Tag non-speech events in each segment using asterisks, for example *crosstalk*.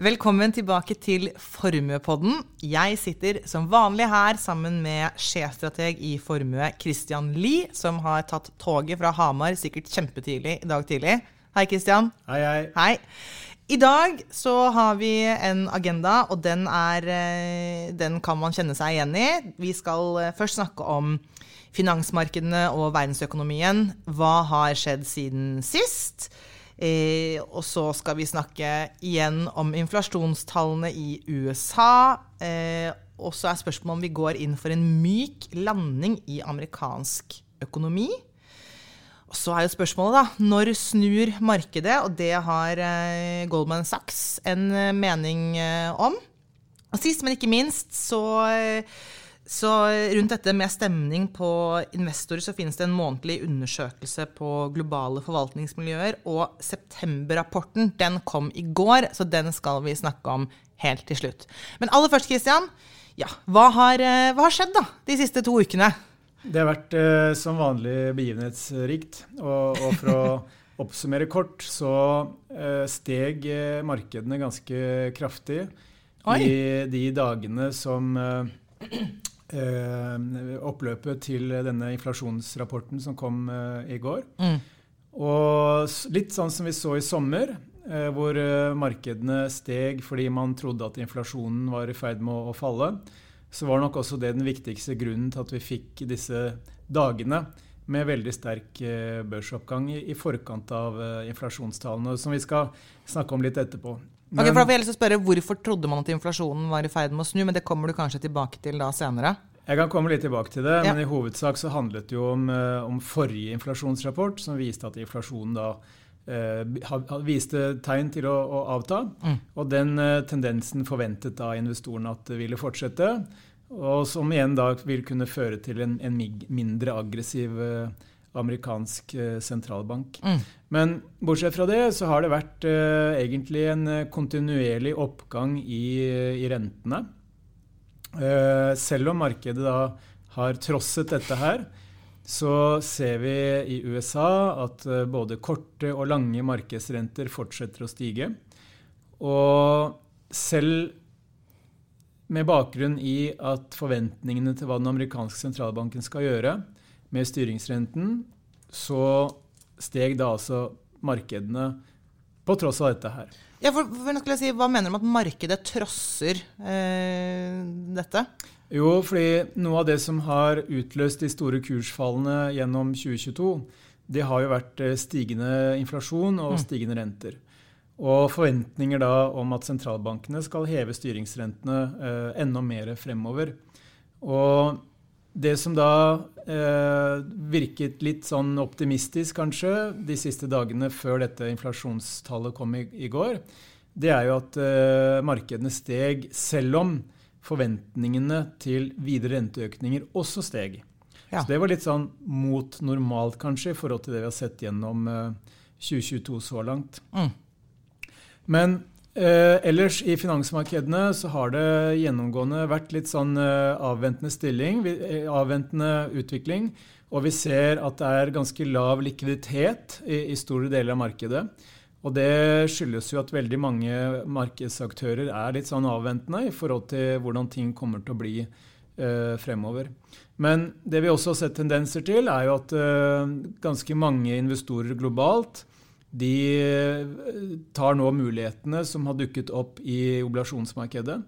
Velkommen tilbake til Formuepodden. Jeg sitter som vanlig her sammen med sjefstrateg i Formue, Christian Lie, som har tatt toget fra Hamar sikkert kjempetidlig i dag tidlig. Hei, Christian. Hei, hei. Hei. I dag så har vi en agenda, og den, er, eh, den kan man kjenne seg igjen i. Vi skal eh, først snakke om finansmarkedene og verdensøkonomien. Hva har skjedd siden sist? Eh, og så skal vi snakke igjen om inflasjonstallene i USA. Eh, og så er spørsmålet om vi går inn for en myk landing i amerikansk økonomi. Og så er jo spørsmålet, da, når snur markedet? Og det har eh, Goldman Sachs en eh, mening eh, om. Og sist, men ikke minst, så, eh, så rundt dette med stemning på investorer, så finnes det en månedlig undersøkelse på globale forvaltningsmiljøer. Og september-rapporten, den kom i går, så den skal vi snakke om helt til slutt. Men aller først, Christian. Ja, hva har, eh, hva har skjedd da, de siste to ukene? Det har vært eh, som vanlig begivenhetsrikt. Og, og for å *laughs* oppsummere kort, så eh, steg eh, markedene ganske kraftig Oi. i de dagene som eh, oppløpet til denne inflasjonsrapporten som kom eh, i går. Mm. Og litt sånn som vi så i sommer, eh, hvor eh, markedene steg fordi man trodde at inflasjonen var i ferd med å, falle, så var nok også det den viktigste grunnen til at vi fikk disse dagene med veldig sterk eh, børsoppgang i, forkant av eh, inflasjonstallene, som vi skal snakke om litt etterpå. Ok, for da vil jeg lyst til å spørre Hvorfor trodde man at inflasjonen var i ferd med å snu? Men det kommer du kanskje tilbake til da senere. Jeg kan komme litt tilbake til det, Ja. men i hovedsak så handlet det jo om, eh, om forrige inflasjonsrapport, som viste at inflasjonen da eh, viste tegn til å, å avta. Mm. Og den eh, tendensen forventet da investorene at det ville fortsette. Og som igjen da vil kunne føre til en, en mindre aggressiv eh, amerikansk eh, sentralbank. Mm. Men bortsett fra det så har det vært uh, egentlig en eh, kontinuerlig oppgang i, i rentene. Uh, selv om markedet da har trosset dette her, så ser vi i USA at uh, både korte og lange markedsrenter fortsetter å stige. Og selv med bakgrunn i at forventningene til hva den amerikanske sentralbanken skal gjøre med styringsrenten, så steg da altså markedene på tross av dette her. Ja, for, for si, Hva mener du med at markedet trosser eh, dette? Jo, fordi noe av det som har utløst de store kursfallene gjennom 2022, det har jo vært eh, stigende inflasjon og Mm. stigende renter. Og forventninger da om at sentralbankene skal heve styringsrentene eh, enda mer fremover. Og det som da eh, virket litt sånn optimistisk kanskje de siste dagene før dette inflasjonstallet kom i, i går, det er jo at eh, markedene steg selv om forventningene til videre renteøkninger også steg. Ja. Så det var litt sånn mot normalt kanskje i forhold til det vi har sett gjennom eh, 2022 så langt. Mm. Men eh, ellers i finansmarkedene så har det gjennomgående vært litt sånn eh, avventende stilling, eh, avventende utvikling. Og vi ser at det er ganske lav likviditet i, i store deler av markedet. Og det skyldes jo at veldig mange markedsaktører er litt sånn avventende i forhold til hvordan ting kommer til å bli eh, fremover. Men det vi også har sett tendenser til, er jo at eh, ganske mange investorer globalt de eh, tar nå mulighetene som har dukket opp i oblasjonsmarkedet.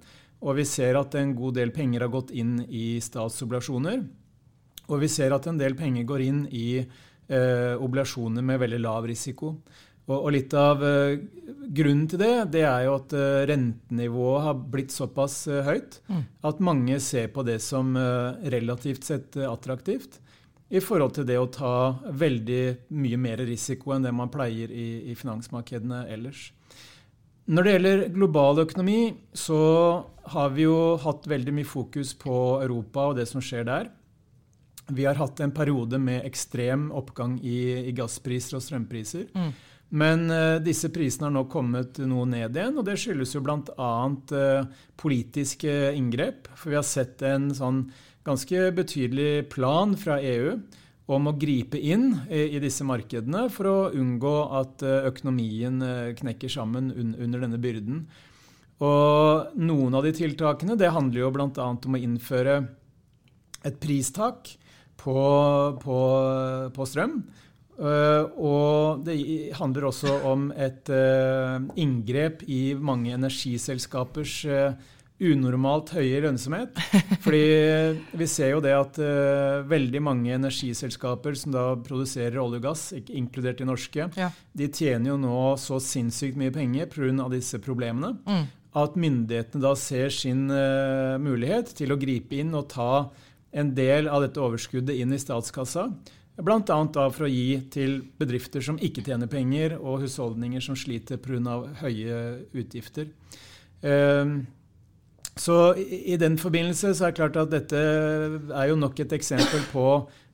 Og vi ser at en god del penger har gått inn i statsoblasjoner. Og vi ser at en del penger går inn i eh, oblasjoner med veldig lav risiko. Og, og litt av eh, grunnen til det, det er jo at eh, rentenivået har blitt såpass eh, høyt Mm. at mange ser på det som eh, relativt sett attraktivt i forhold til det å ta veldig mye mer risiko enn det man pleier i, i finansmarkedene ellers. Når det gjelder global økonomi, så har vi jo hatt veldig mye fokus på Europa og det som skjer der. Vi har hatt en periode med ekstrem oppgang i, i gasspriser og strømpriser. Mm. Men eh, disse prisene har nå kommet noe ned igjen, og det skyldes jo bl.a. Uh, politiske inngrep. For vi har sett en sånn ganske betydelig plan fra EU om å gripe inn i, disse markedene for å unngå at eh, økonomien eh, knekker sammen un, under denne byrden. Og noen av de tiltakene det handler jo bl.a. om å innføre et pristak på, på, på strøm. Uh, og det handler også om et uh, inngrep i mange energiselskapers uh, unormalt høye lønnsomhet. *laughs* Fordi vi ser jo det at veldig mange energiselskaper som da produserer olje og gass, inkludert de norske, ja. de tjener jo nå så sinnssykt mye penger pga. disse problemene. Mm. At myndighetene da ser sin mulighet til å gripe inn og ta en del av dette overskuddet inn i statskassa. Bl.a. for å gi til bedrifter som ikke tjener penger, og husholdninger som sliter pga. høye utgifter. Ehm, så i den forbindelse så er det klart at dette er jo nok et eksempel på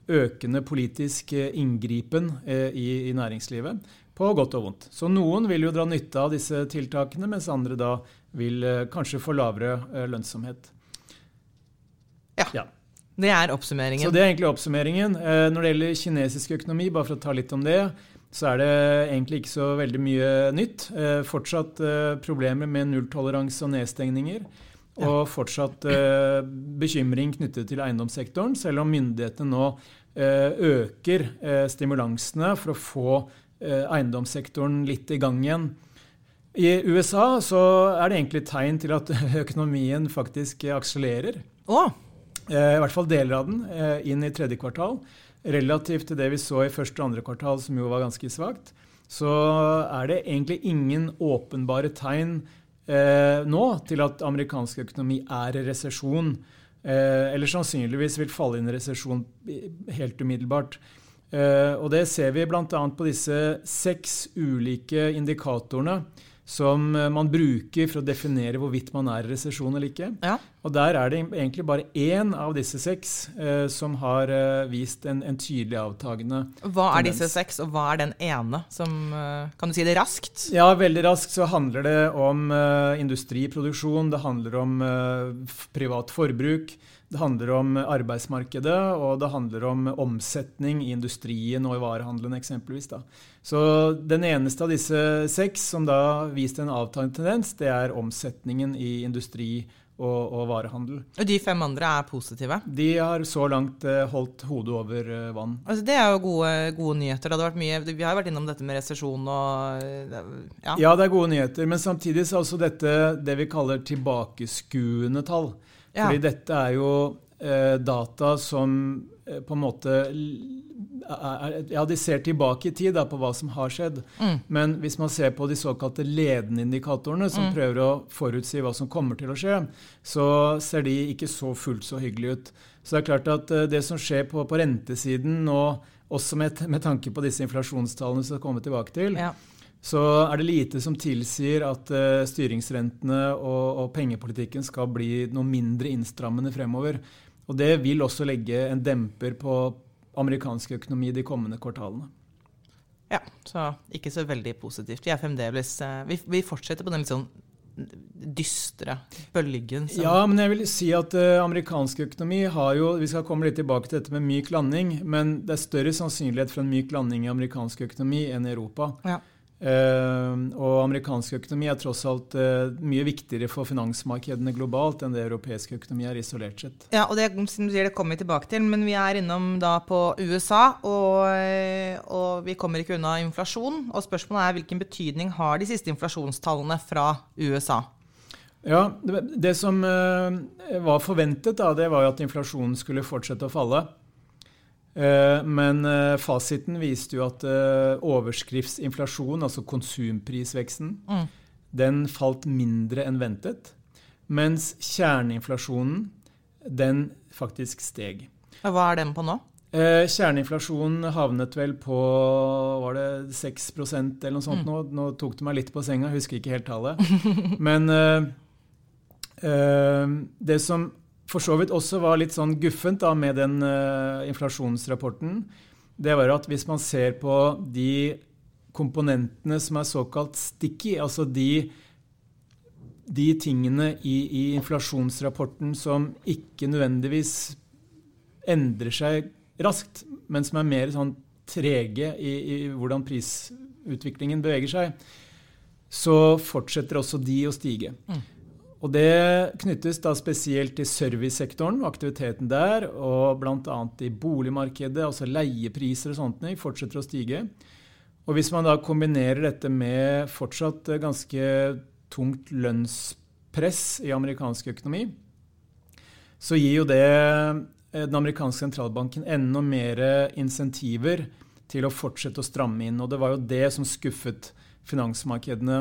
økende politisk eh, inngripen eh, i, næringslivet, på godt og vondt. Så noen vil jo dra nytte av disse tiltakene, mens andre da vil eh, kanskje få lavere lønnsomhet. Ja. ja. Det er oppsummeringen. Så det er egentlig oppsummeringen. Eh, når det gjelder kinesisk økonomi, bare for å ta litt om det, så er det egentlig ikke så veldig mye nytt. Eh, fortsatt eh, problemer med nulltoleranse og nedstengninger. Og fortsatt bekymring knyttet til eiendomssektoren, selv om myndighetene nå øker stimulansene for å få eiendomssektoren litt i gang igjen. I USA så er det egentlig tegn til at *laughs* økonomien faktisk akselererer. Oh. Eh, i hvert fall deler av den, eh, inn i tredje kvartal. Relativt til det vi så i første og andre kvartal, som jo var ganske svakt, så er det egentlig ingen åpenbare tegn eh, nå til at amerikansk økonomi er i resesjon. Eh, eller sannsynligvis vil falle inn i resesjon helt umiddelbart. Eh, og det ser vi bl.a. på disse seks ulike indikatorene som eh, man bruker for å definere hvorvidt man er i resesjon eller ikke. Ja. Og der er det egentlig bare én av disse seks eh, som har eh, vist en, en, tydelig avtagende Hva er tendens. disse seks, og hva er den ene? Som, eh, kan du si det raskt? Ja, veldig raskt så handler det om eh, industriproduksjon, det handler om eh, privat forbruk. Det handler om arbeidsmarkedet, og det handler om omsetning i industrien og i varehandelen eksempelvis. Da. Så den eneste av disse seks som da viste en avtagende tendens, det er omsetningen i industri og, og, varehandel. Og de fem andre er positive? De har så langt eh, holdt hodet over eh, vann. Altså, det er jo gode, gode nyheter. Mye, vi har jo vært innom dette med resesjon og ja. ja. det er gode nyheter. Men samtidig så er også dette det vi kaller tilbakeskuende tall. Ja. Fordi dette er jo eh, data som eh, på en måte Ja, de ser tilbake i tid da, på hva som har skjedd. Mm. Men hvis man ser på de såkalte ledende indikatorene, som mm. prøver å forutsi hva som kommer til å skje, så ser de ikke så fullt så hyggelig ut. Så det er klart at eh, det som skjer på, på rentesiden nå, også med, med, tanke på disse inflasjonstallene som vi skal komme tilbake til, ja så er det lite som tilsier at uh, styringsrentene og, og, pengepolitikken skal bli noe mindre innstrammende fremover. Og det vil også legge en demper på amerikansk økonomi de kommende kvartalene. Ja, så ikke så veldig positivt. Vi er fremdeles uh, vi, vi, fortsetter på den litt sånn dystre bølgen. Som ja, men jeg vil si at uh, amerikansk økonomi har jo Vi skal komme litt tilbake til dette med myk landing, men det er større sannsynlighet for en myk landing i amerikansk økonomi enn i Europa. Ja. Uh, og amerikansk økonomi er tross alt uh, mye viktigere for finansmarkedene globalt enn det europeisk økonomi er isolert sett. Ja, og det, det kommer vi tilbake til, men vi er innom da på USA, og, og, vi kommer ikke unna inflasjon. Og spørsmålet er hvilken betydning har de siste inflasjonstallene fra USA? Ja, Det, det som var forventet, da, det var jo at inflasjonen skulle fortsette å falle. Eh, men eh, fasiten viste jo at eh, overskriftsinflasjon, altså konsumprisveksten, mm. den falt mindre enn ventet. Mens kjerneinflasjonen, den faktisk steg. Hva er den på nå? Kjerneinflasjonen havnet vel på var det 6% eller noe sånt mm. nå. Nå tok du meg litt på senga, husker ikke helt tallet. *laughs* Men uh, det som for så vidt også var litt sånn guffent da, med den uh, inflasjonsrapporten, det var at hvis man ser på de komponentene som er såkalt sticky, altså de, de tingene i, i, inflasjonsrapporten som ikke nødvendigvis endrer seg raskt, men som er mer sånn trege i, i hvordan prisutviklingen beveger seg, så fortsetter også de å stige. Mm. Og det knyttes da spesielt til servicesektoren og aktiviteten der, og bl.a. i boligmarkedet, altså leiepriser og sånt, fortsetter å stige. Og hvis man da kombinerer dette med fortsatt ganske tungt lønnspress i amerikansk økonomi, så gir jo det den amerikanske sentralbanken enda mer insentiver til å fortsette å stramme inn. Og det var jo det som skuffet finansmarkedene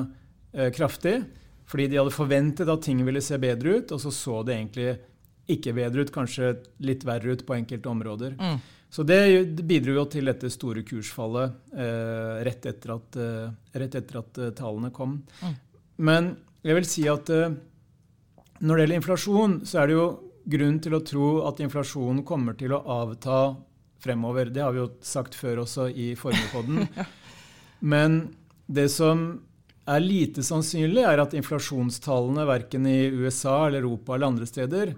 eh, kraftig. Fordi de hadde forventet at ting ville se bedre ut, og så så det egentlig ikke bedre ut, kanskje litt verre ut på enkelte områder. Mm. Så det, det, bidro jo til dette store kursfallet eh, rett etter at, eh, rett etter at uh, tallene kom. Mm. Men jeg vil si at uh, når det gjelder inflasjon, så er det jo grunn til å tro at inflasjonen kommer til å avta fremover. Det har vi jo sagt før også i Formuepodden. *laughs* Men det som er lite sannsynlig, er at inflasjonstallene verken i USA eller Europa eller andre steder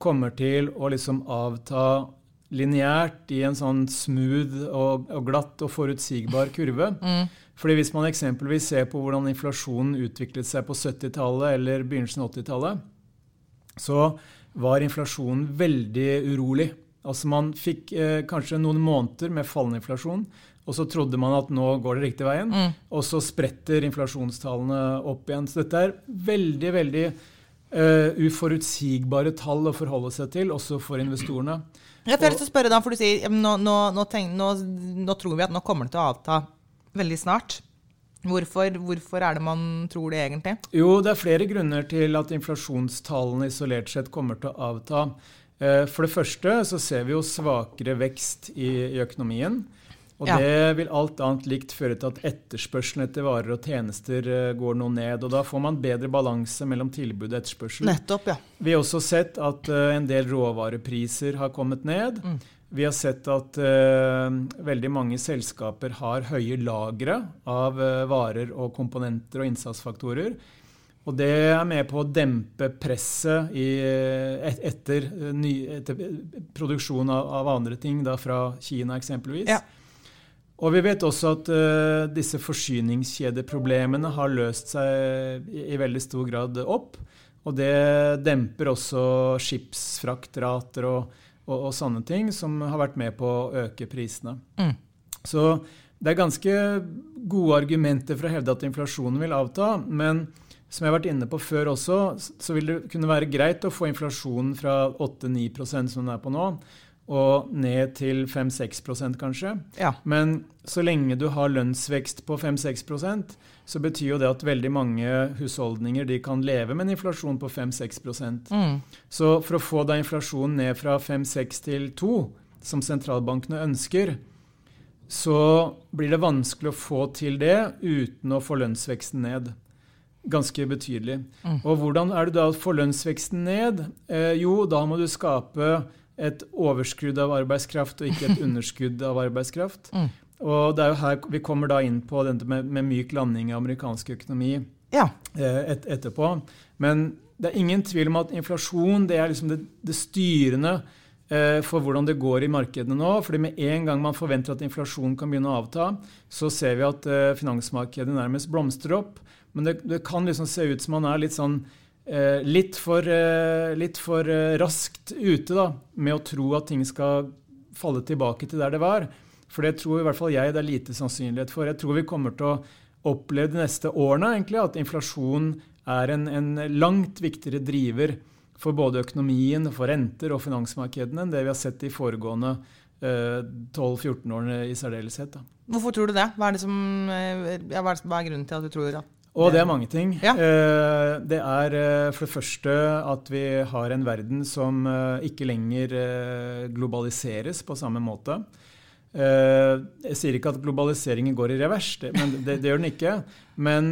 kommer til å liksom avta lineært i en sånn smooth og, og, glatt og forutsigbar kurve. *laughs* Mm. Fordi Hvis man eksempelvis ser på hvordan inflasjonen utviklet seg på 70-tallet eller begynnelsen av 80-tallet, så var inflasjonen veldig urolig. Altså Man fikk eh, kanskje noen måneder med fallende inflasjon, og så trodde man at nå går det riktig veien. Mm. Og så spretter inflasjonstallene opp igjen. Så dette er veldig, veldig uh, uforutsigbare tall å forholde seg til, også for investorene. Jeg får lyst til å spørre da, for du sier nå, nå, nå, tenk, nå, tror vi at nå kommer det til å avta veldig snart. Hvorfor, hvorfor, er det man tror det egentlig? Jo, Det er flere grunner til at inflasjonstallene isolert sett kommer til å avta. Eh, for det første så ser vi jo svakere vekst i, i økonomien. Og ja. det vil alt annet likt føre til at etterspørselen etter varer og tjenester eh, går noe ned. Og da får man bedre balanse mellom tilbud og etterspørsel. Nettopp, ja. Vi har også sett at uh, en del råvarepriser har kommet ned. Mm. Vi har sett at uh, veldig mange selskaper har høye lagre av uh, varer og komponenter og innsatsfaktorer. Og det er med på å dempe presset i, et, etter, ny, etter, produksjon av, av, andre ting, da fra Kina eksempelvis. Ja. Og vi vet også at uh, disse forsyningskjedeproblemene har løst seg i, i, veldig stor grad opp. Og det demper også skipsfraktrater og, og, og, sånne ting, som har vært med på å øke prisene. Mm. Så det er ganske gode argumenter for å hevde at inflasjonen vil avta. Men som jeg har vært inne på før også, så vil det kunne være greit å få inflasjonen fra 8-9% som den er på nå, og ned til 5-6 kanskje. Ja. Men så lenge du har lønnsvekst på 5-6% så betyr jo det at veldig mange husholdninger de kan leve med en inflasjon på 5-6 mm. Så for å få da inflasjonen ned fra 5-6 til 2, som sentralbankene ønsker, så blir det vanskelig å få til det uten å få lønnsveksten ned. Ganske betydelig. Mm. Og hvordan er det da å få lønnsveksten ned? Eh, jo, da må du skape et overskudd av arbeidskraft og ikke et *laughs* underskudd av arbeidskraft. Mm. Og det er jo her vi kommer da inn på dette med, med myk landing av amerikansk økonomi ja. Eh, et, etterpå. Men det er ingen tvil om at inflasjon det er liksom det, det styrende eh, for hvordan det går i markedene nå. fordi med en gang man forventer at inflasjonen kan begynne å avta, så ser vi at eh, finansmarkedet nærmest blomstrer opp. Men det, det, kan liksom se ut som man er litt sånn litt for, eh, litt for eh, raskt ute da, med å tro at ting skal falle tilbake til der det var. For det tror i hvert fall jeg det er lite sannsynlighet for. Jeg tror vi kommer til å oppleve de neste årene egentlig, at inflasjon er en, en, langt viktigere driver for både økonomien, for renter og finansmarkedene enn det vi har sett de foregående eh, 12-14 årene i særdeleshet. Hvorfor tror du det? Hva er, det som, ja, hva er grunnen til at du tror at og det er mange ting. Ja. Eh, det er eh, for det første at vi har en verden som eh, ikke lenger globaliseres på samme måte. Jeg sier ikke at globaliseringen går i revers, men det, det gjør den ikke. Men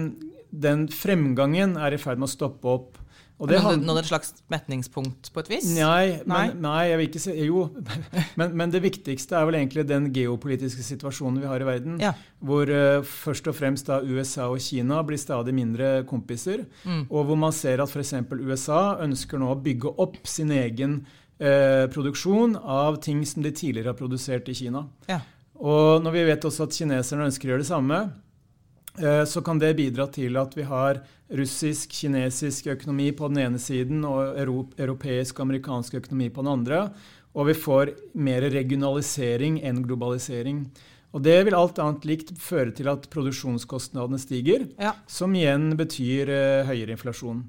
den fremgangen er i ferd med å stoppe opp og det nådd et slags metningspunkt på et vis? Nei, men, nei jeg vil ikke si Jo. *laughs* Men, men, det viktigste er vel egentlig den geopolitiske situasjonen vi har i verden. Ja. Hvor uh, først og fremst da USA og Kina blir stadig mindre kompiser. Mm. Og hvor man ser at f.eks. USA ønsker nå å bygge opp sin egen uh, produksjon av ting som de tidligere har produsert i Kina. Ja. Og når vi vet også at kineserne ønsker å gjøre det samme, eh, så kan det bidra til at vi har russisk, kinesisk økonomi på den ene siden og europeisk og amerikansk økonomi på den andre. Og vi får mer regionalisering enn globalisering. Og Det vil alt annet likt føre til at produksjonskostnadene stiger, ja. som igjen betyr uh, høyere inflasjon.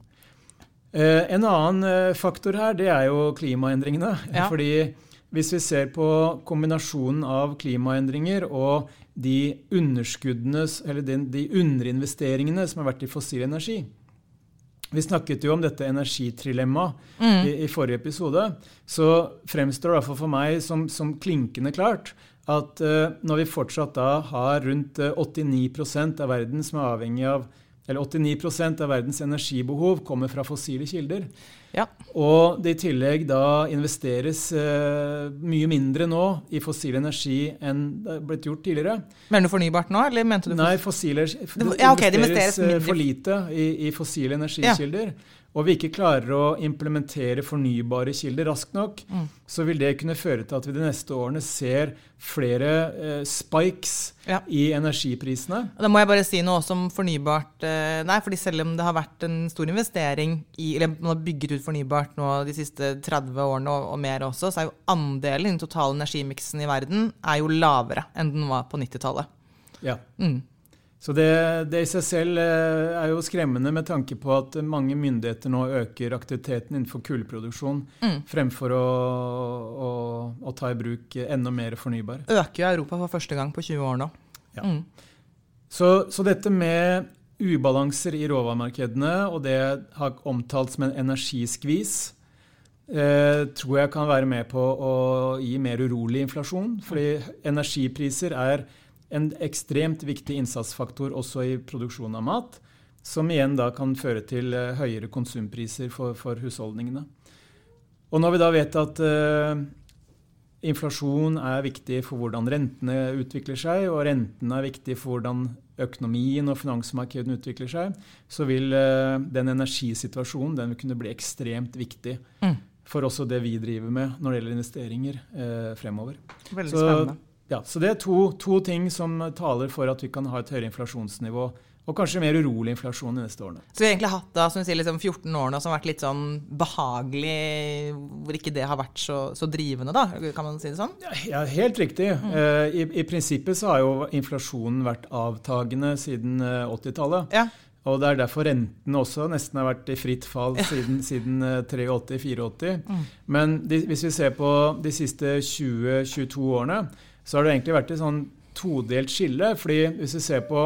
Uh, en annen uh, faktor her det er jo klimaendringene. Ja. fordi hvis vi ser på kombinasjonen av klimaendringer og de underskuddene, eller de, de underinvesteringene som har vært i fossil energi Vi snakket jo om dette energitrilemmaet mm. i, i, forrige episode. Så fremstår det i hvert fall for meg som, som klinkende klart at uh, når vi fortsatt da har rundt 89 eh, av verden som er avhengig av eller 89% av verdens energibehov kommer fra fossile kilder. Ja. Og det i tillegg da investeres uh, mye mindre nå i fossil energi enn det er blitt gjort tidligere. Mener du fornybart nå, eller mente du Nei, fossile, det, ja, okay, det investeres for lite i, i fossile energikilder. Ja og vi ikke klarer å implementere fornybare kilder raskt nok, mm. så vil det kunne føre til at vi de neste årene ser flere eh, spikes ja. i energiprisene. Da må jeg bare si noe også om fornybart. Eh, nei, fordi selv om det har vært en stor investering i Eller man har bygget ut fornybart nå de siste 30 årene og, og mer også, så er jo andelen i den totale energimiksen i verden er jo lavere enn den var på 90-tallet. Ja. Mm. Så det, det, i seg selv eh, er jo skremmende med tanke på at mange myndigheter nå øker aktiviteten innenfor kullproduksjon mm. fremfor å, å, å, ta i bruk enda mer fornybar. Øker jo Europa for første gang på 20 år nå. Ja. Mm. Så, så, dette med ubalanser i råvaremarkedene, og det har omtalt som en energiskvis, eh, tror jeg kan være med på å gi mer urolig inflasjon. Fordi energipriser er en ekstremt viktig innsatsfaktor også i produksjon av mat, som igjen da kan føre til uh, høyere konsumpriser for, for, husholdningene. Og når vi da vet at uh, inflasjon er viktig for hvordan rentene utvikler seg, og rentene er viktig for hvordan økonomien og finansmarkedene utvikler seg, så vil uh, den energisituasjonen den vil kunne bli ekstremt viktig mm. for også det vi driver med når det gjelder investeringer fremover. Veldig så, spennende. Ja, så Det er to, to, ting som taler for at vi kan ha et høyere inflasjonsnivå. Og kanskje mer urolig inflasjon de neste årene. Så vi har egentlig hatt da, som sier, liksom 14 år nå som har vært litt sånn behagelig, hvor ikke det har vært så, så drivende, da? Kan man si det sånn? Ja, helt riktig. Mm. Eh, i, i, prinsippet så har jo inflasjonen vært avtagende siden 80-tallet. Eh, ja. Og det er derfor rentene også nesten har vært i fritt fall siden, siden 83-84. Eh, mm. Men de, hvis vi ser på de siste 20-22 årene, så har det egentlig vært et sånn todelt skille. fordi hvis vi ser på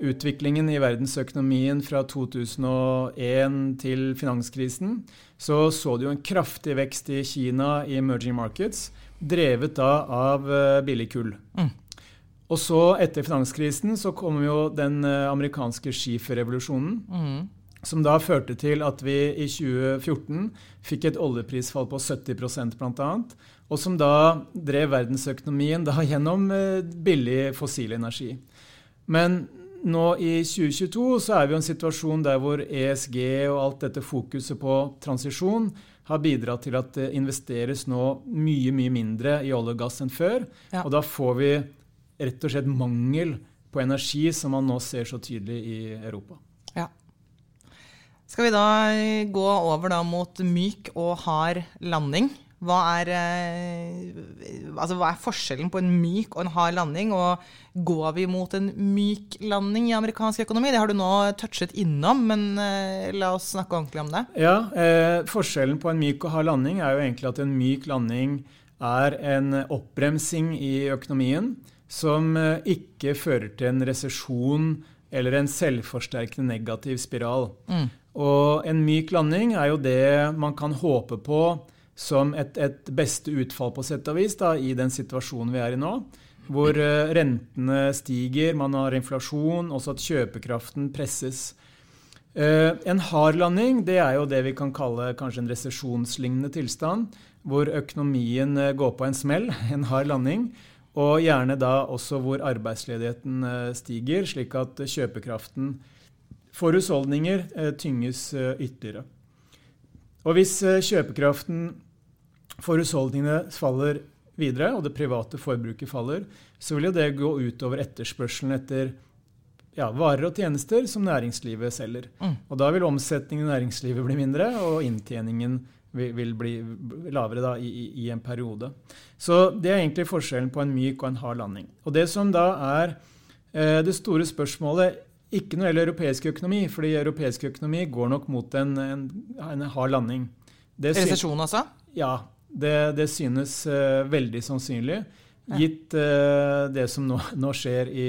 utviklingen i verdensøkonomien fra 2001 til finanskrisen, så så du jo en kraftig vekst i Kina i emerging markets, drevet da av eh, billig kull. Mm. Og så, etter finanskrisen, så kom jo den eh, amerikanske skiferrevolusjonen. Mm. Som da førte til at vi i 2014 fikk et oljeprisfall på 70 bl.a og som da drev verdensøkonomien da gjennom eh, billig fossil energi. Men nå i 2022 så er vi i en situasjon der hvor ESG og alt dette fokuset på transisjon har bidratt til at det investeres nå mye mye mindre i olje og gass enn før. Ja. Og da får vi rett og slett mangel på energi, som man nå ser så tydelig i Europa. Skal vi da gå over da mot myk og hard landing? Hva er, eh, altså, hva er, forskjellen på en myk og en hard landing? Og går vi mot en myk landing i amerikansk økonomi? Det har du nå touchet innom, men eh, la oss snakke ordentlig om det. Ja, eh, Forskjellen på en myk og hard landing er jo egentlig at en myk landing er en oppbremsing i økonomien som eh, ikke fører til en resesjon eller en selvforsterkende negativ spiral. Mm. Og en myk landing er jo det man kan håpe på som et, et, beste utfall på sett og vis da, i den situasjonen vi er i nå. Hvor uh, rentene stiger, man har inflasjon, også at kjøpekraften presses. Uh, en hard landing det er jo det vi kan kalle kanskje en resesjonslignende tilstand. Hvor økonomien uh, går på en smell, *laughs* en hard landing. Og gjerne da også hvor arbeidsledigheten stiger, slik at kjøpekraften for husholdninger tynges ytterligere. Og hvis kjøpekraften for husholdningene faller videre, og det private forbruket faller, så vil jo det gå utover etterspørselen etter ja, varer og tjenester som næringslivet selger. Mm. Og da vil omsetningen i næringslivet bli mindre, og inntjeningen vil, vil bli lavere da, i, i, en periode. Så det er egentlig forskjellen på en myk og en hard landing. Og det som da er eh, det store spørsmålet ikke når det gjelder europeisk økonomi, fordi europeisk økonomi går nok mot en, en, en hard landing. Resesjon, altså? Ja. Det, det synes uh, veldig sannsynlig, gitt uh, det som nå, *laughs* nå skjer i,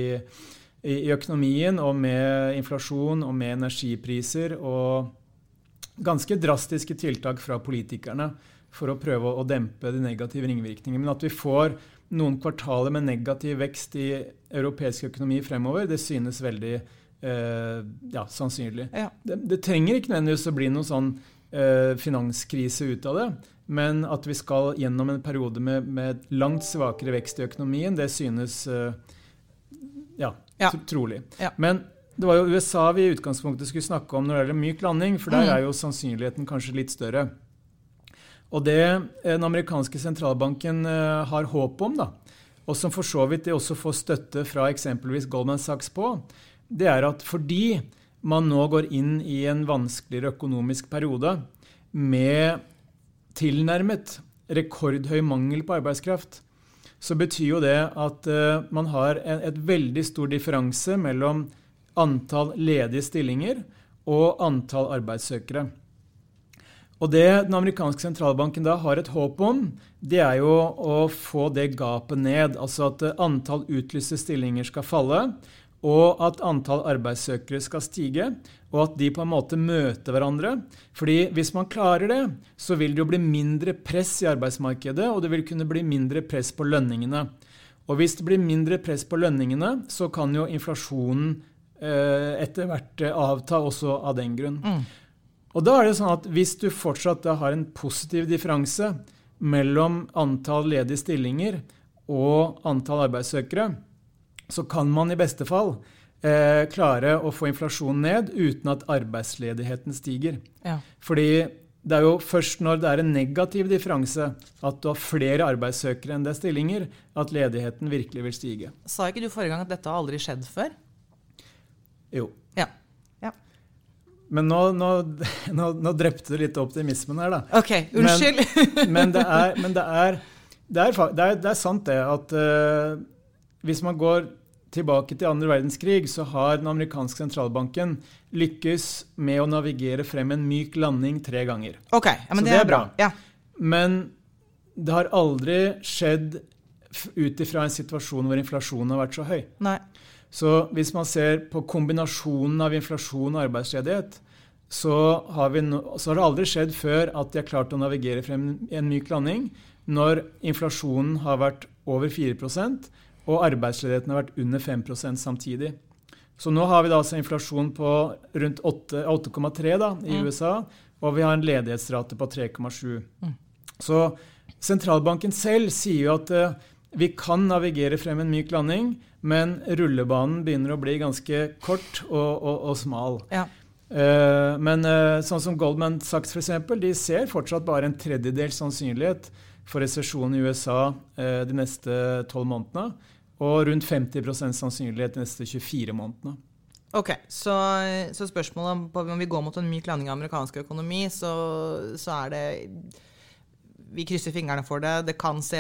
i, i, økonomien, og med inflasjon og med energipriser, og ganske drastiske tiltak fra politikerne for å prøve å dempe de negative ringvirkningene. Men at vi får noen kvartaler med negativ vekst i europeisk økonomi fremover, det synes veldig eh, ja, sannsynlig. Ja. Det, det, trenger ikke nødvendigvis å bli noen sånn eh, finanskrise ut av det. Men at vi skal gjennom en periode med, med langt svakere vekst i økonomien, det synes eh, ja, ja. trolig. Men det var jo USA vi i utgangspunktet skulle snakke om når det gjelder myk landing, for der mm. er jo sannsynligheten kanskje litt større. Og det eh, den amerikanske sentralbanken eh, har håp om, da, og som for så vidt de også får støtte fra eksempelvis Goldman Sachs på, det er at fordi man nå går inn i en vanskeligere økonomisk periode med tilnærmet rekordhøy mangel på arbeidskraft, så betyr jo det at uh, man har et veldig stor differanse mellom antall ledige stillinger og antall arbeidssøkere. Og Det den amerikanske sentralbanken da har et håp om, det er jo å få det gapet ned. Altså at antall utlyste stillinger skal falle, og at antall arbeidssøkere skal stige, og at de på en måte møter hverandre. Fordi hvis man klarer det, så vil det jo bli mindre press i arbeidsmarkedet, og det vil kunne bli mindre press på lønningene. Og hvis det blir mindre press på lønningene, så kan jo inflasjonen eh, etter hvert eh, avta også av den grunn. Mm. Og da er det sånn at hvis du fortsatt har en positiv differanse mellom antall ledige stillinger og antall arbeidssøkere, så kan man i beste fall eh, klare å få inflasjonen ned uten at arbeidsledigheten stiger. Ja. Fordi det er jo først når det er en negativ differanse, at du har flere arbeidssøkere enn det er stillinger, at ledigheten virkelig vil stige. Sa ikke du forrige gang at dette har aldri skjedd før? Jo. Ja. ja. Men nå, nå, *laughs* nå, nå, drepte du litt optimismen her, da. Ok, unnskyld. Men, men, det, er, *laughs* men det, er, det, er, det, er, det, er, sant, det, at uh, hvis man går tilbake til andre verdenskrig, så har den amerikanske sentralbanken lykkes med å navigere frem en myk landing tre ganger. Ok, ja, men så det er, bra. Ja. Men det har aldri skjedd ut ifra en situasjon hvor inflasjonen har vært så høy. Nei. Så hvis man ser på kombinasjonen av inflasjon og arbeidsledighet, så har, no, så har, det aldri skjedd før at de har klart å navigere frem en myk landing når inflasjonen har vært over 4% og arbeidsledigheten har vært under 5% samtidig. Så nå har vi da altså inflasjon på rundt 8,3 i mm. USA, og vi har en ledighetsrate på 3,7. Mm. Så sentralbanken selv sier jo at uh, vi kan navigere frem en myk landing, men rullebanen begynner å bli ganske kort og, og, og smal. Ja. Uh, men uh, sånn som Goldman Sachs for eksempel, de ser fortsatt bare en tredjedels sannsynlighet for resesjon i USA de neste tolv månedene og rundt 50 sannsynlighet de neste 24 månedene. Ok, Så, så spørsmålet om vi går mot en myk landing av amerikansk økonomi, så, så, er det Vi krysser fingrene for det. Det kan se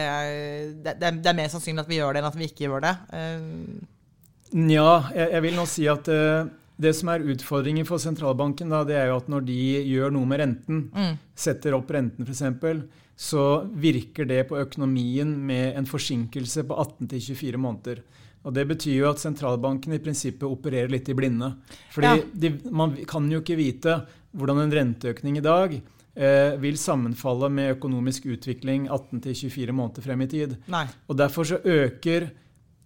det, det, er mer sannsynlig at vi gjør det, enn at vi ikke gjør det. Uh, Nja, jeg, jeg, vil nå si at uh, det som er utfordringen for sentralbanken, da, det er jo at når de gjør noe med renten, mm. setter opp renten f.eks., så virker det på økonomien med en forsinkelse på 18-24 måneder. Og Det betyr jo at sentralbanken i prinsippet opererer litt i blinde. Fordi ja. de, Man kan jo ikke vite hvordan en renteøkning i dag eh, vil sammenfalle med økonomisk utvikling 18-24 måneder frem i tid. Nei. Og Derfor så øker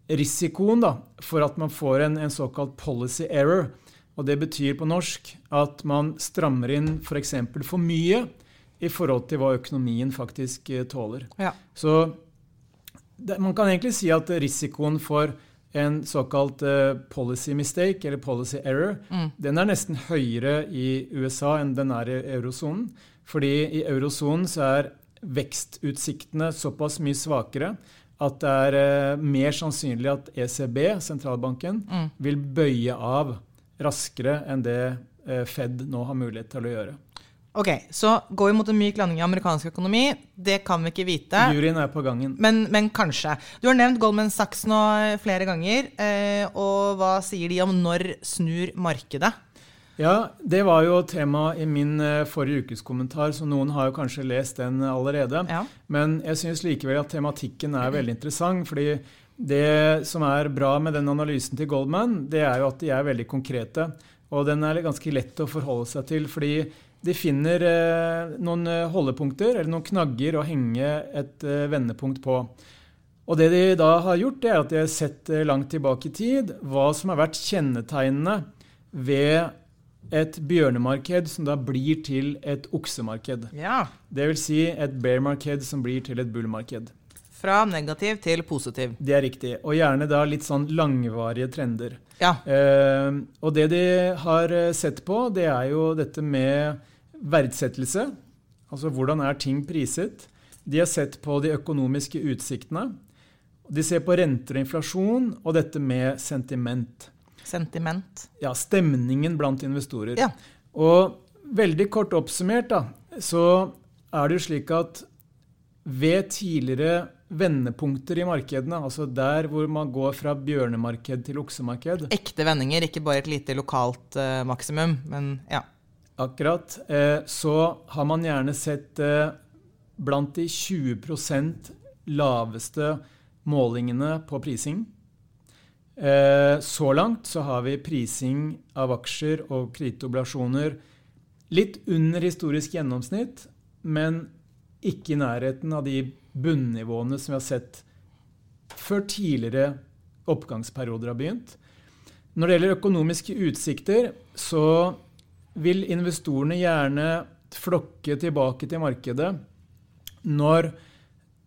risikoen da, for at man får en, en såkalt policy error. Og Det betyr på norsk at man strammer inn f.eks. For, for mye i forhold til hva økonomien faktisk eh, tåler. Ja. Så det, man kan egentlig si at risikoen for en såkalt uh, policy mistake, eller policy error, mm. den er nesten høyere i USA enn den er i eurosonen. Fordi i eurosonen så er vekstutsiktene såpass mye svakere at det er eh, mer sannsynlig at ECB, sentralbanken, Mm. vil bøye av raskere enn det eh, Fed nå har mulighet til å gjøre. Ok, Så går vi mot en myk landing i amerikansk økonomi? Det kan vi ikke vite. Juryen er på gangen. Men, men kanskje. Du har nevnt Goldman Sachs nå eh, flere ganger. Eh, og hva sier de om når snur markedet? Ja, det var jo tema i min eh, forrige ukes kommentar, så noen har jo kanskje lest den allerede. Ja. Men jeg syns likevel at tematikken er veldig interessant. fordi det som er bra med den analysen til Goldman, det er jo at de er veldig konkrete. Og den er ganske lett å forholde seg til, fordi de finner eh, noen eh, holdepunkter, eller noen knagger, å henge et vendepunkt på. Og det de da har gjort, det er at de har sett langt tilbake i tid hva som har vært kjennetegnene ved et bjørnemarked som da blir til et oksemarked. ja. Det vil si et bear-marked som blir til et bull-marked. Fra negativ til positiv. Det er riktig. Og gjerne da litt sånn langvarige trender. Ja. Eh, og det de har eh, sett på, det er jo dette med verdsettelse. Altså hvordan er ting priset? De har sett på de økonomiske utsiktene. De ser på renter og inflasjon og dette med sentiment. Sentiment. Ja, stemningen blant investorer. Ja. Og veldig kort oppsummert da, så er det jo slik at ved tidligere vendepunkter i markedene, altså der hvor man går fra bjørnemarked til oksemarked, Ekte vendinger, ikke bare et lite lokalt eh, maksimum, men ja. akkurat, eh, så har man gjerne sett eh, blant de 20% laveste målingene på prising. Eh, så langt så har vi prising av aksjer og kreditoblasjoner litt under historisk gjennomsnitt, men ikke i nærheten av de bunnivåene som vi har sett før tidligere oppgangsperioder har begynt. Når det gjelder økonomiske utsikter, så vil investorene gjerne flokke tilbake til markedet når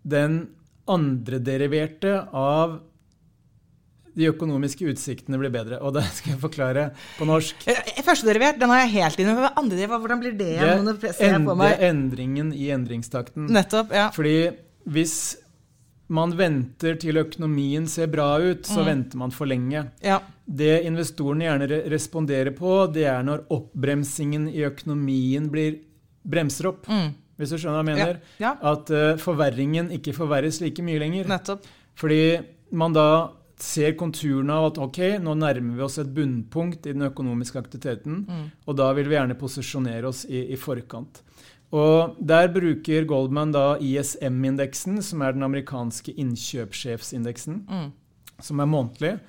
den andrederiverte av de økonomiske utsiktene blir bedre. Og det skal jeg forklare på norsk. Eh, Førstederivert, den har jeg helt inne. Men Andre hvordan blir det? På det er endringen i endringstakten. Nettopp, ja. Fordi hvis man venter til økonomien ser bra ut, så Mm. venter man for lenge. ja. Det investorene gjerne re- responderer på, det er når oppbremsingen i økonomien blir bremser opp. Mm. Hvis du skjønner hva jeg mener? Ja, At uh, forverringen ikke forverres like mye lenger. nettopp. Fordi man da ser konturene av at ok, nå nærmer vi oss et bunnpunkt i den økonomiske aktiviteten, Mm. og da vil vi gjerne posisjonere oss i, i forkant. Og Der bruker Goldman da ISM-indeksen, som er den amerikanske innkjøpssjefsindeksen, Mm. som er månedlig.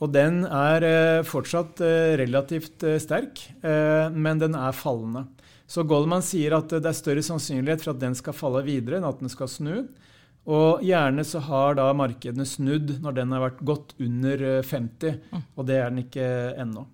Og den er eh, fortsatt eh, relativt eh, sterk, eh, men den er fallende. Så Goldman sier at eh, det er større sannsynlighet for at den skal falle videre enn at den skal snu. Og gjerne så har da markedene snudd når den har vært godt under eh, 50, og det er den ikke ennå.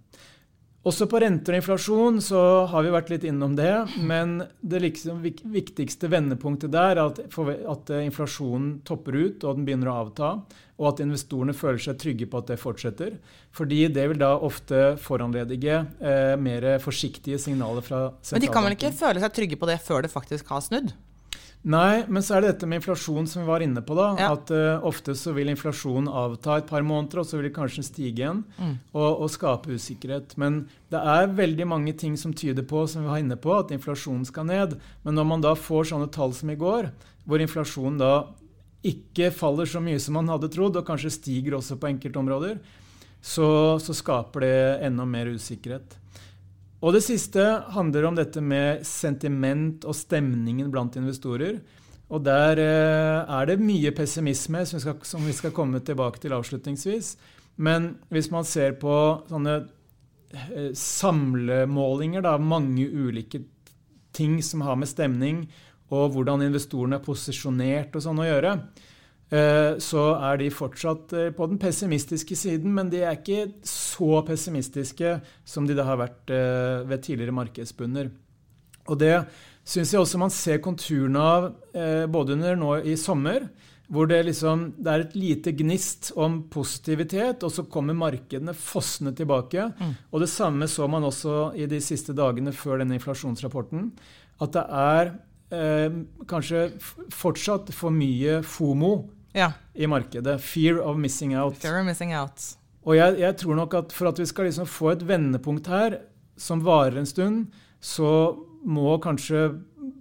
Også på renter og inflasjon så har vi vært litt innom det, men det liksom viktigste vendepunktet der er at, at eh, inflasjonen topper ut og den begynner å avta, og at investorene føler seg trygge på at det fortsetter. Fordi det vil da ofte foranledige eh, mer forsiktige signaler fra sentralbanken. Men de kan vel ikke føle seg trygge på det før det faktisk har snudd? Nei, men så er det dette med inflasjon som vi var inne på. da, Ja. At uh, ofte så vil inflasjonen avta et par måneder, og så vil det kanskje stige igjen Mm. og, og skape usikkerhet. Men det er veldig mange ting som tyder på som vi var inne på, at inflasjonen skal ned. Men når man da får sånne tall som i går, hvor inflasjonen da ikke faller så mye som man hadde trodd, og kanskje stiger også på enkeltområder, så, så skaper det enda mer usikkerhet. Og det siste handler om dette med sentiment og stemningen blant investorer. Og der eh, er det mye pessimisme, som vi, skal, som vi skal komme tilbake til avslutningsvis. Men hvis man ser på sånne eh, samlemålinger av mange ulike ting som har med stemning og hvordan investorene er posisjonert og sånn å gjøre, så er de fortsatt eh, på den pessimistiske siden, men de er ikke så pessimistiske som de da har vært eh, ved tidligere markedsbunner. Og det syns jeg også man ser konturene av eh, både under nå i sommer, hvor det, liksom, det er et lite gnist om positivitet, og så kommer markedene fossende tilbake. Mm. Og det samme så man også i de siste dagene før denne inflasjonsrapporten. At det er eh, kanskje fortsatt for mye FOMO ja. i markedet. Fear of missing out. Fear of missing out. Og jeg, jeg, tror nok at for at vi skal liksom få et vendepunkt her som varer en stund, så må kanskje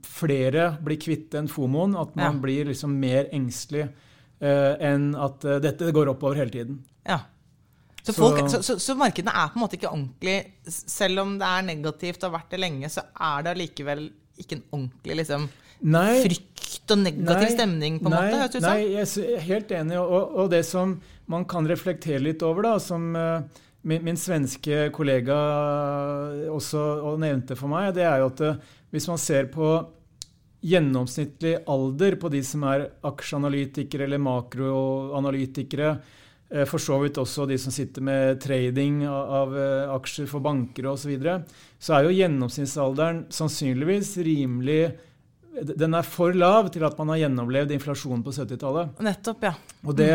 flere bli kvitt den fomoen. At man Ja. blir liksom mer engstelig eh, enn at eh, dette går oppover hele tiden. Ja. Så, Så- folk, så, så, så markedene er på en måte ikke ordentlig Selv om det er negativt og har vært det lenge, så er det allikevel ikke en ordentlig liksom, Nei, frykt og negativ stemning, på en nei, måte? Nei, jeg er helt enig. Og, og det som man kan reflektere litt over, da, som uh, min, min svenske kollega også og nevnte for meg, det er jo at uh, hvis man ser på gjennomsnittlig alder på de som er aksjeanalytikere eller makroanalytikere, eh, for så vidt også de som sitter med trading av, av eh, aksjer for banker osv., så, videre, så er jo gjennomsnittsalderen sannsynligvis rimelig Den er for lav til at man har gjennomlevd inflasjonen på 70-tallet. Nettopp, ja. Og det,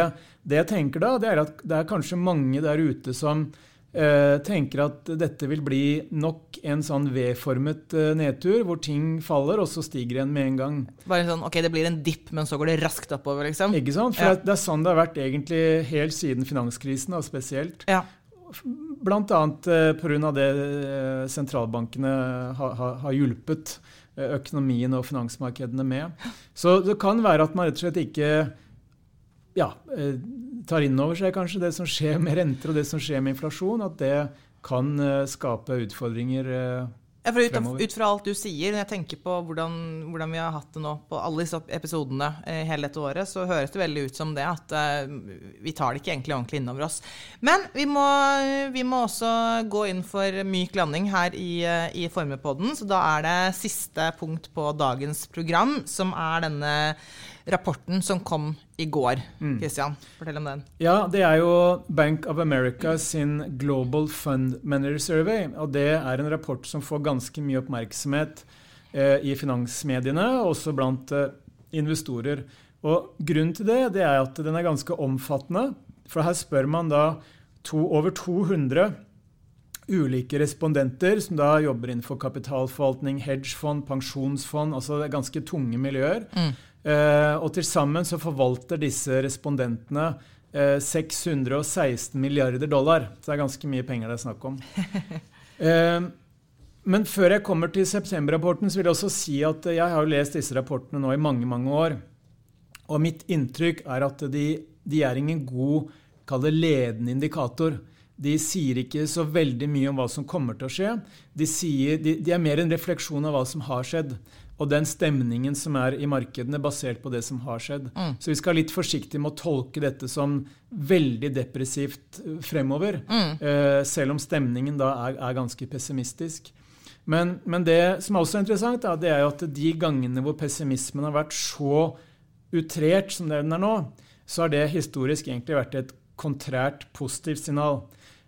det jeg tenker da, det er at det er kanskje mange der ute som eh, tenker at dette vil bli nok en sånn V-formet eh, nedtur, hvor ting faller, og så stiger igjen med en gang. Bare sånn, ok, det blir en dipp, men så går det raskt oppover, liksom. Ikke sant? For Ja. det er sånn det har vært egentlig helt siden finanskrisen, da, spesielt. Ja. Annet eh, pga. det eh, sentralbankene har, har, har hjulpet økonomien og finansmarkedene med. Så det kan være at man rett og slett ikke ja, eh, tar inn over seg kanskje det som skjer med renter og det som skjer med inflasjon, at det kan eh, skape utfordringer. Ut, ut fra alt du sier, når jeg tenker på hvordan, hvordan vi har hatt det nå på alle disse episodene eh, hele dette året, så høres det veldig ut som det at eh, vi tar det ikke egentlig ordentlig innover oss. Men vi må, vi må også gå inn for myk landing her i, eh, i Formepodden, så da er det siste punkt på dagens program, som er denne rapporten som kom i går. Christian, fortell om den. Ja, det er jo Bank of America sin Global Fund Manager Survey. Og det er en rapport som får ganske mye oppmerksomhet eh, i finansmediene, også blant eh, investorer. Og grunnen til det, det er at den er ganske omfattende. For her spør man da to, over 200 ulike respondenter som da jobber innenfor kapitalforvaltning, hedgefond, pensjonsfond, altså ganske tunge miljøer. Eh, og til sammen så forvalter disse respondentene eh, 616 milliarder dollar. Så det er ganske mye penger det er snakk om. *laughs* Eh, men før jeg kommer til september-rapporten, så vil jeg også si at jeg har lest disse rapportene nå i mange, mange år. Og mitt inntrykk er at de, de er ingen god, kall det ledende indikator. De sier ikke så veldig mye om hva som kommer til å skje. De, sier, de, de er mer en refleksjon av hva som har skjedd. Og den stemningen som er i markedene basert på det som har skjedd. Så vi skal litt forsiktig med å tolke dette som veldig depressivt fremover, fremover. Eh, selv om stemningen da er, er ganske pessimistisk. Men, men det som er også interessant, da, det er jo at de gangene hvor pessimismen har vært så utrert som det den er nå, så har det historisk egentlig vært et kontrært positivt signal.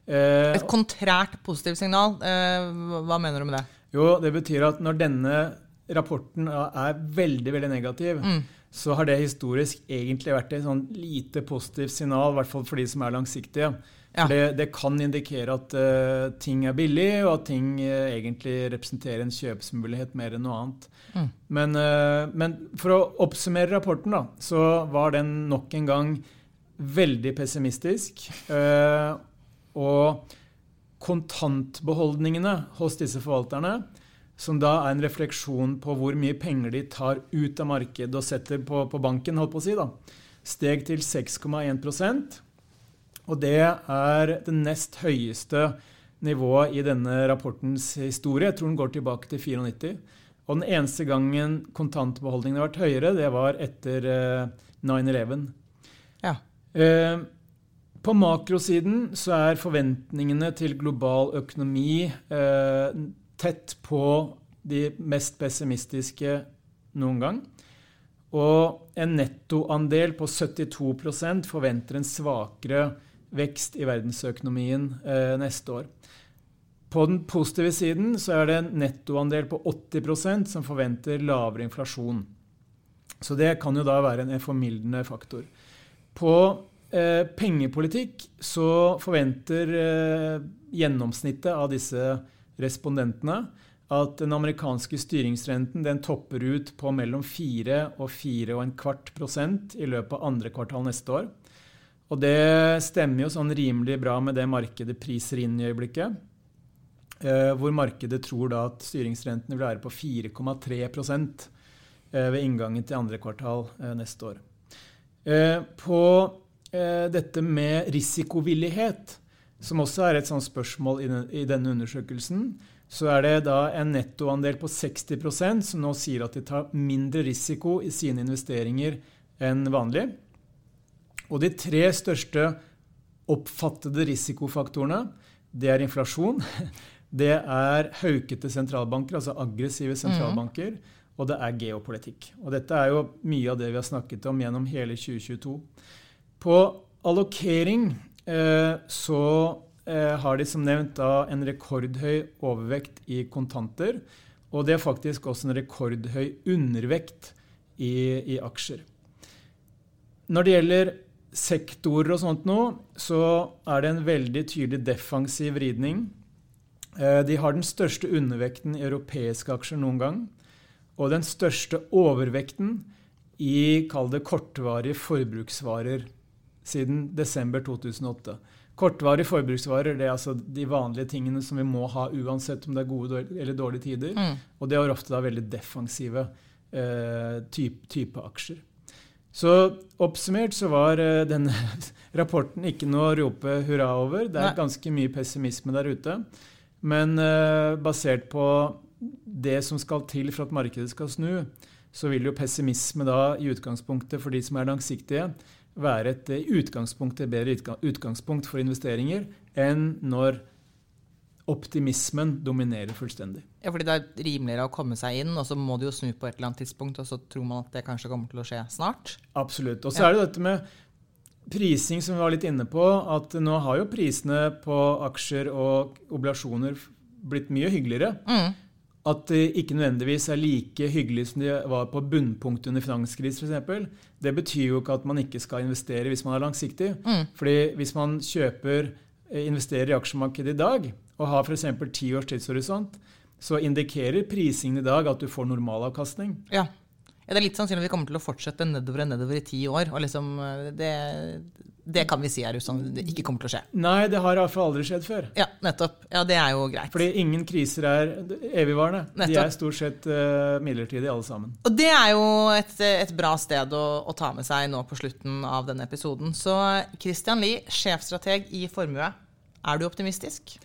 Eh, Et kontrært positivt signal. Eh, hva mener du med det? jo, det betyr at når denne rapporten er veldig, veldig negativ, så har det historisk egentlig vært et sånn lite positivt signal, i hvert fall for de som er langsiktige. Ja. Det, det kan indikere at uh, ting er billig, og at ting uh, egentlig representerer en kjøpsmulighet mer enn noe annet. Men, uh, men for å oppsummere rapporten, da, så var den nok en gang veldig pessimistisk. og kontantbeholdningene hos disse forvalterne, som da er en refleksjon på hvor mye penger de tar ut av markedet og setter på, på banken, holdt på å si, da, steg til 6,1% Og det er det nest høyeste nivået i denne rapportens historie. Jeg tror den går tilbake til 94. Og den eneste gangen kontantbeholdningen har vært høyere, det var etter eh, 9-11. Ja. Eh, på makrosiden så er forventningene til global økonomi eh, tett på de mest pessimistiske noen gang. Og en nettoandel på 72% forventer en svakere vekst i verdensøkonomien eh, neste år. På den positive siden så er det en nettoandel på 80% som forventer lavere inflasjon. Så det kan jo da være en formildende faktor. På eh, pengepolitikk så forventer eh, gjennomsnittet av disse respondentene at den amerikanske styringsrenten den topper ut på mellom 4 og 4,25 prosent i løpet av andre kvartal neste år. Og det stemmer jo sånn rimelig bra med det markedet priser inn i øyeblikket. Eh, hvor markedet tror da at styringsrentene vil være på 4,3 eh, ved inngangen til andre kvartal eh, neste år. På dette med risikovillighet, som også er et sånt spørsmål i, denne undersøkelsen, så er det da en nettoandel på 60% som nå sier at de tar mindre risiko i sine investeringer enn vanlig. Og de tre største oppfattede risikofaktorene, det er inflasjon, *laughs* det er haukete sentralbanker, altså aggressive sentralbanker, mm. og det er geopolitikk. Og dette er jo mye av det vi har snakket om gjennom hele 2022. På allokering så eh, har de som nevnt da en rekordhøy overvekt i kontanter, og det er faktisk også en rekordhøy undervekt i, i aksjer. Når det gjelder sektorer og sånt nå, så er det en veldig tydelig defensiv ridning. Eh, de har den største undervekten i europeiske aksjer noen gang. Og den største overvekten i, kall det, kortvarige forbruksvarer siden desember 2008. Kortvarige forbruksvarer det er altså de vanlige tingene som vi må ha uansett om det er gode eller dårlige tider. Mm. Og det er ofte da veldig defensive eh, type, type aksjer. Så oppsummert så var uh, denne *laughs* rapporten ikke noe å rope hurra over. Det er Nei. ganske mye pessimisme der ute. Men uh, basert på det som skal til for at markedet skal snu, så vil jo pessimisme da i utgangspunktet for de som er langsiktige, være et utgangspunkt, et bedre utgangspunkt for investeringer enn når optimismen dominerer fullstendig. Ja, fordi det er rimeligere å komme seg inn, og så må det jo snu på et eller annet tidspunkt, og så tror man at det kanskje kommer til å skje snart? Absolutt. Og så ja. er det dette med prising som vi var litt inne på, at nå har jo prisene på aksjer og oblasjoner blitt mye hyggeligere. Mm. At det ikke nødvendigvis er like hyggelig som de var på bunnpunktet under finanskrise f.eks. Det betyr jo ikke at man ikke skal investere hvis man er langsiktig. Mm. Fordi hvis man kjøper, eh, investerer i aksjemarkedet i dag, og har f.eks. ti års tidshorisont, så indikerer prisingen i dag at du får normalavkastning. Ja. ja. Det er litt sannsynlig at vi kommer til å fortsette nedover og nedover i ti år. og liksom, eh, det, det kan vi si er sånn det ikke kommer til å skje. Nei, det har iallfall aldri skjedd før. Ja, nettopp. Ja, Det er jo greit. Fordi ingen kriser er evigvarende. Nettopp. De er stort sett uh, midlertidige, alle sammen. Og det er jo et, et bra sted å, å, ta med seg nå på slutten av denne episoden. Så Christian Lie, sjefstrateg i Formue, er du optimistisk?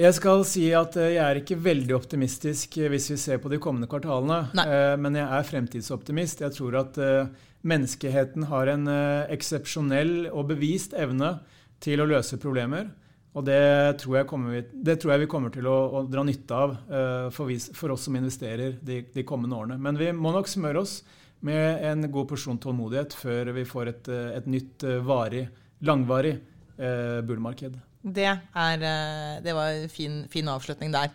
Jeg skal si at eh, jeg er ikke veldig optimistisk eh, hvis vi ser på de kommende kvartalene. Nei. Men jeg er fremtidsoptimist. Jeg tror at menneskeheten har en eksepsjonell og bevist evne til å løse problemer. Og det tror jeg, vi, det tror jeg vi kommer til å, å dra nytte av for, vi, for, oss som investerer de, de, kommende årene. Men vi må nok smøre oss med en god porsjon tålmodighet før vi får et, et nytt varig, langvarig bullmarked. Det, eh, det var en fin, fin, avslutning der.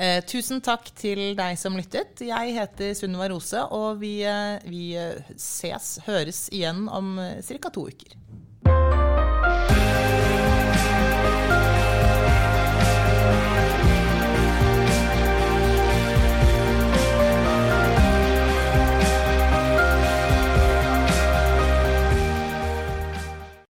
Eh, tusen takk til deg som lyttet. Jeg heter Sunniva Rose, og vi, eh, vi ses, høres igjen om ca. to uker.